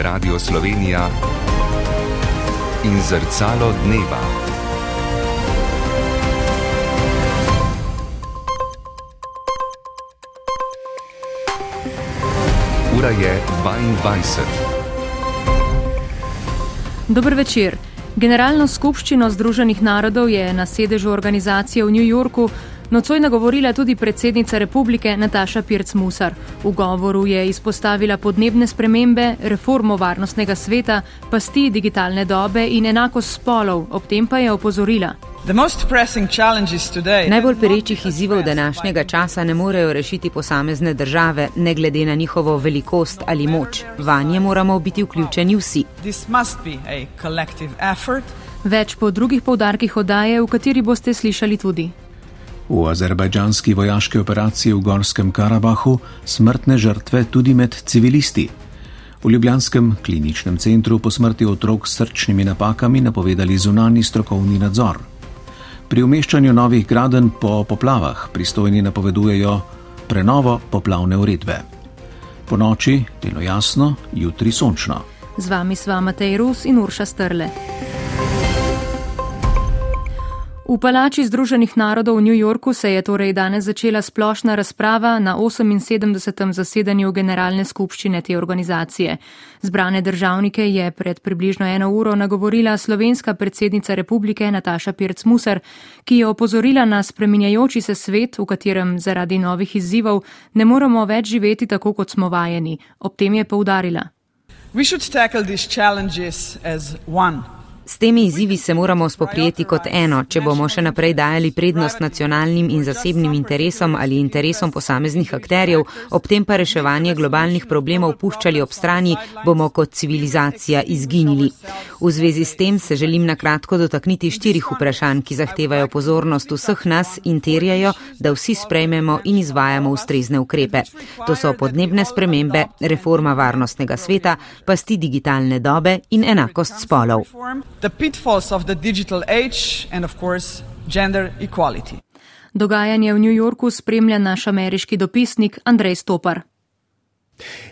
je Radio Slovenija in zrcalo dneva. Ura je 22. Dober večer. Generalno skupščino Združenih narodov je na sedežu organizacije v New Yorku nocoj nagovorila tudi predsednica republike Nataša Pirc-Musar. V govoru je izpostavila podnebne spremembe, reformo varnostnega sveta, pasti digitalne dobe in enakost spolov, ob tem pa je opozorila. Najbolj perečih izzivov današnjega časa ne morejo rešiti posamezne države, ne glede na njihovo velikost ali moč. Vanje moramo biti vključeni vsi. Več po drugih povdarkih odaje, v kateri boste slišali tudi. V azerbajdžanski vojaški operaciji v Gorskem Karabahu smrtne žrtve tudi med civilisti. V Ljubljanskem kliničnem centru po smrti otrok s srčnimi napakami napovedali zunani strokovni nadzor. Pri umeščanju novih graden po poplavah pristojni napovedujejo prenovo poplavne uredbe. Po noči delo jasno, jutri sončno. Z vami sva Matej Rus in Urša Strle. V palači Združenih narodov v New Yorku se je torej danes začela splošna razprava na 78. zasedanju Generalne skupščine te organizacije. Zbrane državnike je pred približno eno uro nagovorila slovenska predsednica republike Nataša Pirc-Musar, ki je opozorila na spreminjajoči se svet, v katerem zaradi novih izzivov ne moremo več živeti tako, kot smo vajeni. Ob tem je poudarila. We should tackle these challenges as one. S temi izzivi se moramo spoprijeti kot eno, če bomo še naprej dajali prednost nacionalnim in zasebnim interesom ali interesom posameznih akterjev, ob tem pa reševanje globalnih problemov puščali ob strani, bomo kot civilizacija izginili. V zvezi s tem se želim na kratko dotakniti štirih vprašanj, ki zahtevajo pozornost vseh nas in terjajo, da vsi sprejmemo in izvajamo ustrezne ukrepe. To so podnebne spremembe, reforma varnostnega sveta, pasti digitalne dobe in enakost spolov the pitfalls of the digital age and of course gender equality. Dogajanje v New Yorku spremlja naš ameriški dopisnik Andrej Stopar.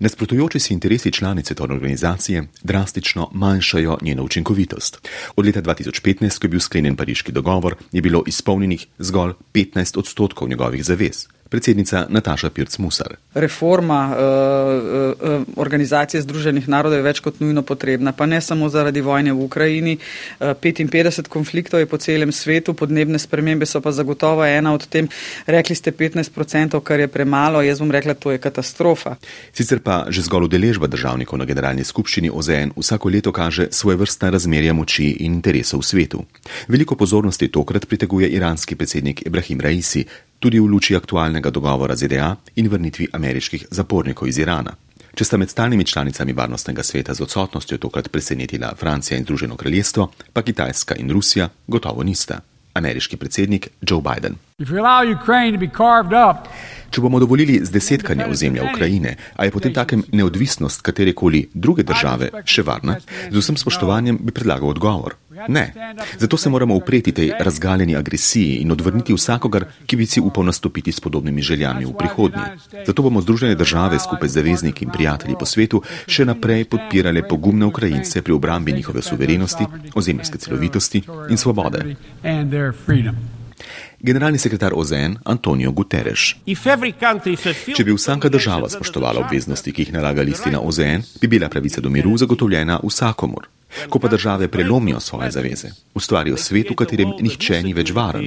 Nasprotujoči si interesi članice te organizacije drastično manjšajo njeno učinkovitost. Od leta 2015, ko je bil sklenjen pariški dogovor, je bilo izpolnjenih zgolj 15 odstotkov njegovih zavez predsednica Nataša Pirc-Musar. Reforma uh, uh, organizacije Združenih narodov je več kot nujno potrebna, pa ne samo zaradi vojne v Ukrajini. Uh, 55 konfliktov je po celem svetu, podnebne spremembe so pa zagotovo ena od tem. Rekli ste 15%, kar je premalo, jaz bom rekla, to je katastrofa. Sicer pa že zgolj udeležba državnikov na generalni skupščini OZN vsako leto kaže svoje vrstne razmerja moči in interesov v svetu. Veliko pozornosti tokrat priteguje iranski predsednik Ibrahim Raisi, tudi v luči aktualnega dogovora ZDA in vrnitvi ameriških zapornikov iz Irana. Če sta med stalnimi članicami varnostnega sveta z odsotnostjo tokrat presenetila Francija in Združeno kraljestvo, pa Kitajska in Rusija gotovo nista. Ameriški predsednik Joe Biden. Če bomo dovolili zdesetkanje ozemlja Ukrajine, a je potem takem neodvisnost katerekoli druge države še varna, z vsem spoštovanjem bi predlagal odgovor. Ne. Zato se moramo upreti tej razgaljeni agresiji in odvrniti vsakogar, ki bi si upal nastopiti s podobnimi željami v prihodnje. Zato bomo Združene države skupaj z zavezniki in prijatelji po svetu še naprej podpirale pogumne Ukrajince pri obrambi njihove suverenosti, ozemljske celovitosti in svobode. Generalni sekretar OZN Antonijo Guterres. Če bi vsaka država spoštovala obveznosti, ki jih nalaga listina OZN, bi bila pravica do miru zagotovljena vsakomur. Ko pa države prelomijo svoje zaveze, ustvarijo svet, v katerem nihče ni več varen.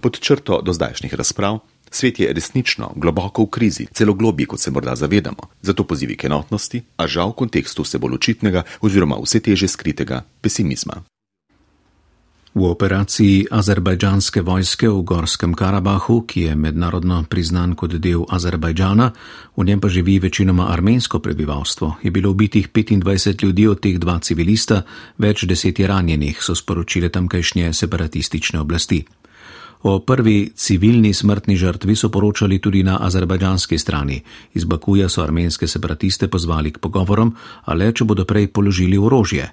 Pod črto do zdajšnjih razprav, svet je resnično globoko v krizi, celo globji, kot se morda zavedamo. Zato pozivi k enotnosti, a žal v kontekstu vse bolj očitnega oziroma vse teže skritega pesimizma. V operaciji azerbajdžanske vojske v Gorskem Karabahu, ki je mednarodno priznan kot del Azerbajdžana, v njem pa živi večinoma armensko prebivalstvo, je bilo ubitih 25 ljudi, od teh dva civilista, več deset je ranjenih, so sporočile tamkajšnje separatistične oblasti. O prvi civilni smrtni žrtvi so poročali tudi na azerbajdžanski strani. Iz Bakuja so armenske separatiste pozvali k pogovorom, a le če bodo prej položili orožje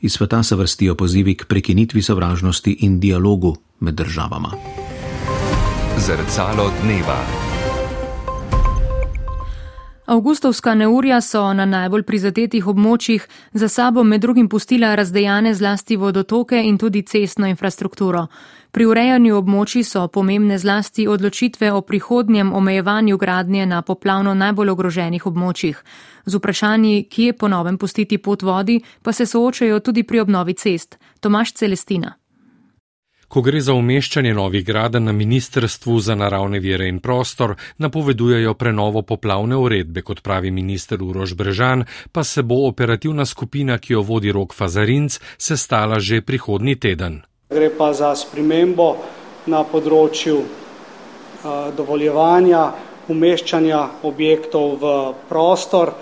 iz sveta se vrstijo pozivi k prekinitvi sovražnosti in dialogu med državama. Zrcalo dneva. Augustovska neurja so na najbolj prizadetih območjih za sabo med drugim pustila razdejane zlasti vodotoke in tudi cestno infrastrukturo. Pri urejanju območij so pomembne zlasti odločitve o prihodnjem omejevanju gradnje na poplavno najbolj ogroženih območjih. Z vprašanji, kje ponovem pustiti pot vodi, pa se soočajo tudi pri obnovi cest. Tomaš Celestina. Ko gre za umeščanje novih graden na Ministrstvu za naravne vire in prostor, napovedujejo prenovo poplavne uredbe, kot pravi minister Urož Brežan, pa se bo operativna skupina, ki jo vodi Rok Fazarinc, sestala že prihodnji teden. Gre pa za spremembo na področju dovoljevanja umeščanja objektov v prostor,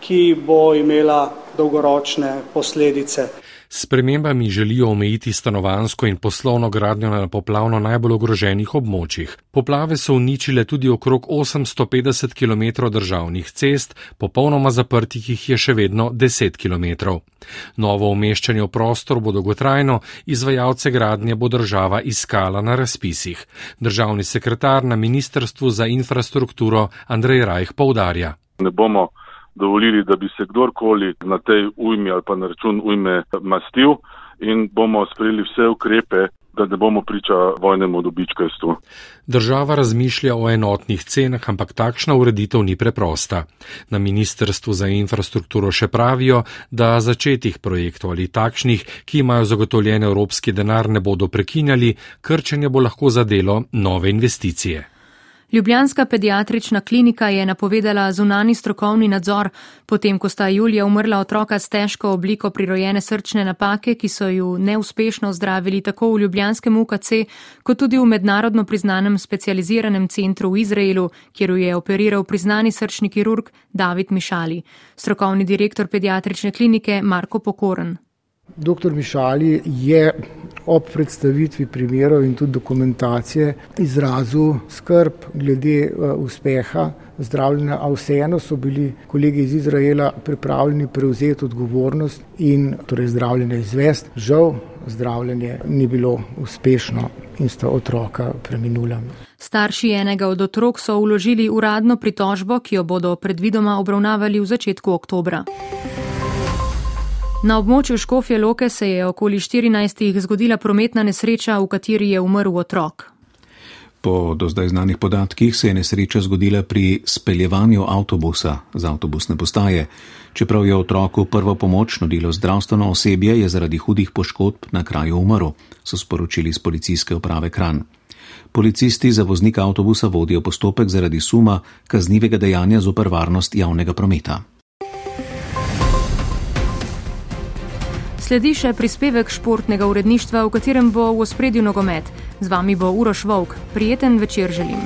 ki bo imela dolgoročne posledice. S premembami želijo omejiti stanovansko in poslovno gradnjo na poplavno najbolj ogroženih območjih. Poplave so uničile tudi okrog 850 km državnih cest, popolnoma zaprtih jih je še vedno 10 km. Novo umeščanje v prostor bo dolgotrajno, izvajalce gradnje bo država iskala na razpisih. Državni sekretar na Ministrstvu za infrastrukturo Andrej Rajh poudarja. Ne bomo dovolili, da bi se kdorkoli na tej ujmi ali pa na račun ujme mastil in bomo sprejeli vse ukrepe, da ne bomo priča vojnemu dobičkarstvu. Država razmišlja o enotnih cenah, ampak takšna ureditev ni preprosta. Na Ministrstvu za infrastrukturo še pravijo, da začetih projektov ali takšnih, ki imajo zagotovljen evropski denar, ne bodo prekinjali, krčenje bo lahko zadelo nove investicije. Ljubljanska pediatrična klinika je napovedala zunani strokovni nadzor, potem ko sta julija umrla otroka s težko obliko prirojene srčne napake, ki so ju neuspešno zdravili tako v Ljubljanskem UKC, kot tudi v mednarodno priznanem specializiranem centru v Izraelu, kjer jo je operiral priznani srčni kirurg David Mišali, strokovni direktor pediatrične klinike Marko Pokoren. Doktor Mišali je ob predstavitvi primerov in tudi dokumentacije izrazil skrb glede uh, uspeha zdravljenja, a vseeno so bili kolegi iz Izraela pripravljeni prevzeti odgovornost in torej zdravljenje izvest. Žal zdravljenje ni bilo uspešno in sta otroka preminula. Starši enega od otrok so uložili uradno pritožbo, ki jo bodo predvidoma obravnavali v začetku oktobra. Na območju Škofje Loke se je okoli 14. zgodila prometna nesreča, v kateri je umrl otrok. Po do zdaj znanih podatkih se je nesreča zgodila pri speljevanju avtobusa z avtobusne postaje. Čeprav je otroku prvo pomoč nudilo zdravstveno osebje, je zaradi hudih poškodb na kraju umrl, so sporočili z policijske uprave Kran. Policisti za voznika avtobusa vodijo postopek zaradi suma kaznivega dejanja zoper varnost javnega prometa. Sledi še prispevek športnega uredništva, v katerem bo v ospredju nogomet. Z vami bo Uroš Vovk. Prijeten večer želim.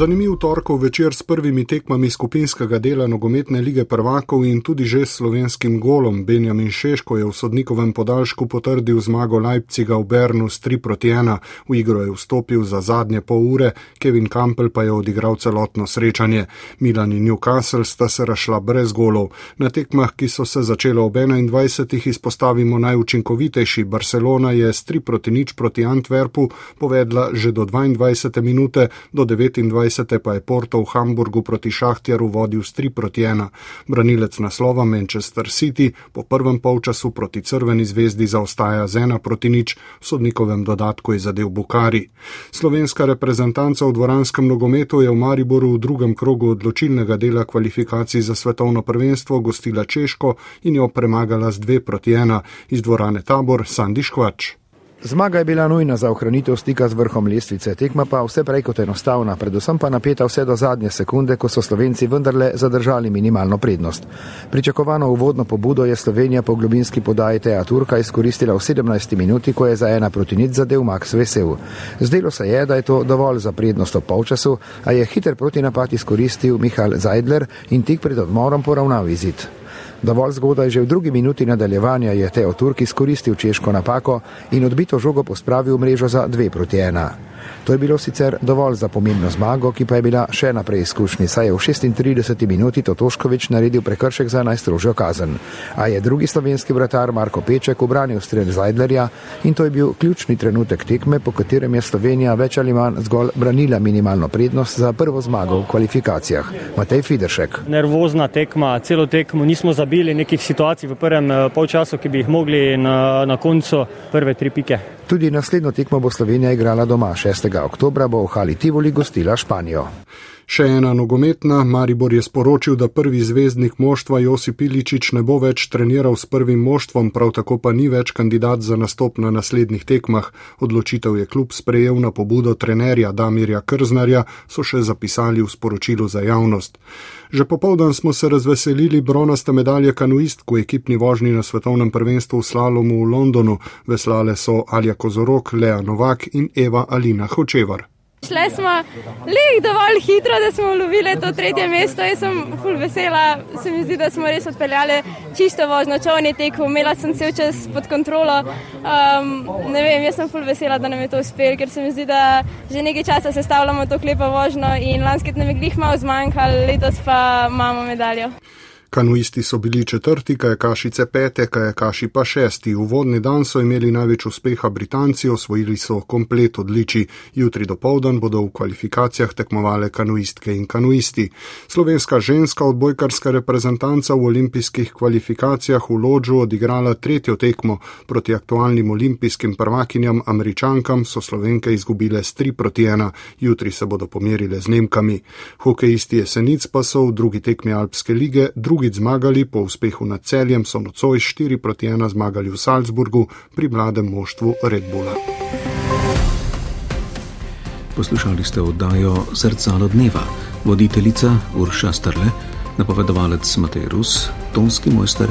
Zanimiv torkov večer s prvimi tekmami skupinskega dela nogometne lige prvakov in tudi že s slovenskim golom Benjamin Šeško je v sodnikovem podaljšku potrdil zmago Leipciga v Bernu s 3 proti 1. V igro je vstopil za zadnje pol ure, Kevin Campbell pa je odigral celotno srečanje. Milan in Newcastle sta se rašla brez golov. Na tekmah, ki so se začele ob 21. izpostavimo najučinkovitejši. Barcelona je s 3 proti nič proti Antwerpu povedla že do 22. minute, do 29. 20. pa je Porto v Hamburgu proti Šahtjaru vodil s 3 proti 1. Branilec naslova Manchester City po prvem polčasu proti Crveni zvezdi zaostaja z 1 proti nič, v sodnikovem dodatku je zadev Bukari. Slovenska reprezentanca v dvoranskem nogometu je v Mariboru v drugem krogu odločilnega dela kvalifikacij za svetovno prvenstvo gostila Češko in jo premagala z 2 proti 1 iz dvorane tabor Sandi Škvač. Zmaga je bila nujna za ohranitev stika z vrhom lestvice, tekma pa vse prej kot enostavna, predvsem pa napeta vse do zadnje sekunde, ko so Slovenci vendarle zadržali minimalno prednost. Pričakovano uvodno pobudo je Slovenija po globinski podaji Teja Turka izkoristila v 17 minuti, ko je za ena proti nič zadev Max Vesel. Zdelo se je, da je to dovolj za prednost v polčasu, a je hiter protinapad izkoristil Mihal Zajdler in tik pred odmorom poravnal izid. Dovolj zgodaj, že v drugi minuti nadaljevanja je Teo Turk izkoristil češko napako in odbito žogo pospravil v mrežo za 2 proti 1. To je bilo sicer dovolj za pomembno zmago, ki pa je bila še naprej izkušnja, saj je v 36 minuti Totoškovič naredil prekršek za najstrožjo kazen. A je drugi slovenski vratar Marko Peček obranil strel Zajdlerja in to je bil ključni trenutek tekme, po katerem je Slovenija več ali manj zgolj branila minimalno prednost za prvo zmago v kvalifikacijah. Matej Fideršek. Nervozna tekma, celo tekmo nismo zabili nekih situacij v prvem eh, polčasu, ki bi jih mogli na, na koncu prve tri pike. Tudi naslednjo tekmo bo Slovenija igrala doma. 6. oktobra bo v Hali Tivoli gostila Španijo. Še ena nogometna, Maribor je sporočil, da prvi zvezdnik moštva Josip Iličič ne bo več treniral s prvim moštvom, prav tako pa ni več kandidat za nastop na naslednjih tekmah. Odločitev je klub sprejel na pobudo trenerja Damirja Krznarja, so še zapisali v sporočilu za javnost. Že popovdan smo se razveselili bronaste medalje kanuistk v ekipni vožnji na svetovnem prvenstvu v slalomu v Londonu. Veslale so Alja Kozorok, Lea Novak in Eva Alina Hočevar. Šle smo le dovolj hitro, da smo lovili to tretje mesto. Jaz sem ful vesela, se mi zdi, da smo res odpeljali čisto vožnjo, čovni teku, imela sem vse čas pod kontrolo. Um, ne vem, jaz sem ful vesela, da nam je to uspelo, ker se mi zdi, da že nekaj časa sestavljamo to klepo vožnjo in lanskih nam je glih malo zmanjkalo, letos pa imamo medaljo. Kanuisti so bili četrti, kajakašice pete, kajakaši pa šesti. V vodni dan so imeli največ uspeha Britanci, osvojili so komplet odliči. Jutri do povdan bodo v kvalifikacijah tekmovale kanuistke in kanuisti. Slovenska ženska odbojkarska reprezentanca v olimpijskih kvalifikacijah v Lodžu odigrala tretjo tekmo. Proti aktualnim olimpijskim prvakinjam američankam so slovenke izgubile s 3 proti 1. Jutri se bodo pomerile z Nemkami. Hokejisti jesenic pa so v drugi tekmi Alpske lige drugič zmagali, po uspehu nad celjem so nocoj 4 proti 1 zmagali v Salzburgu pri mladem moštvu Red Bulla. Poslušali ste oddajo Zrcalo dneva, voditeljica Urša Strle, napovedovalec Matej Rus, tonski mojster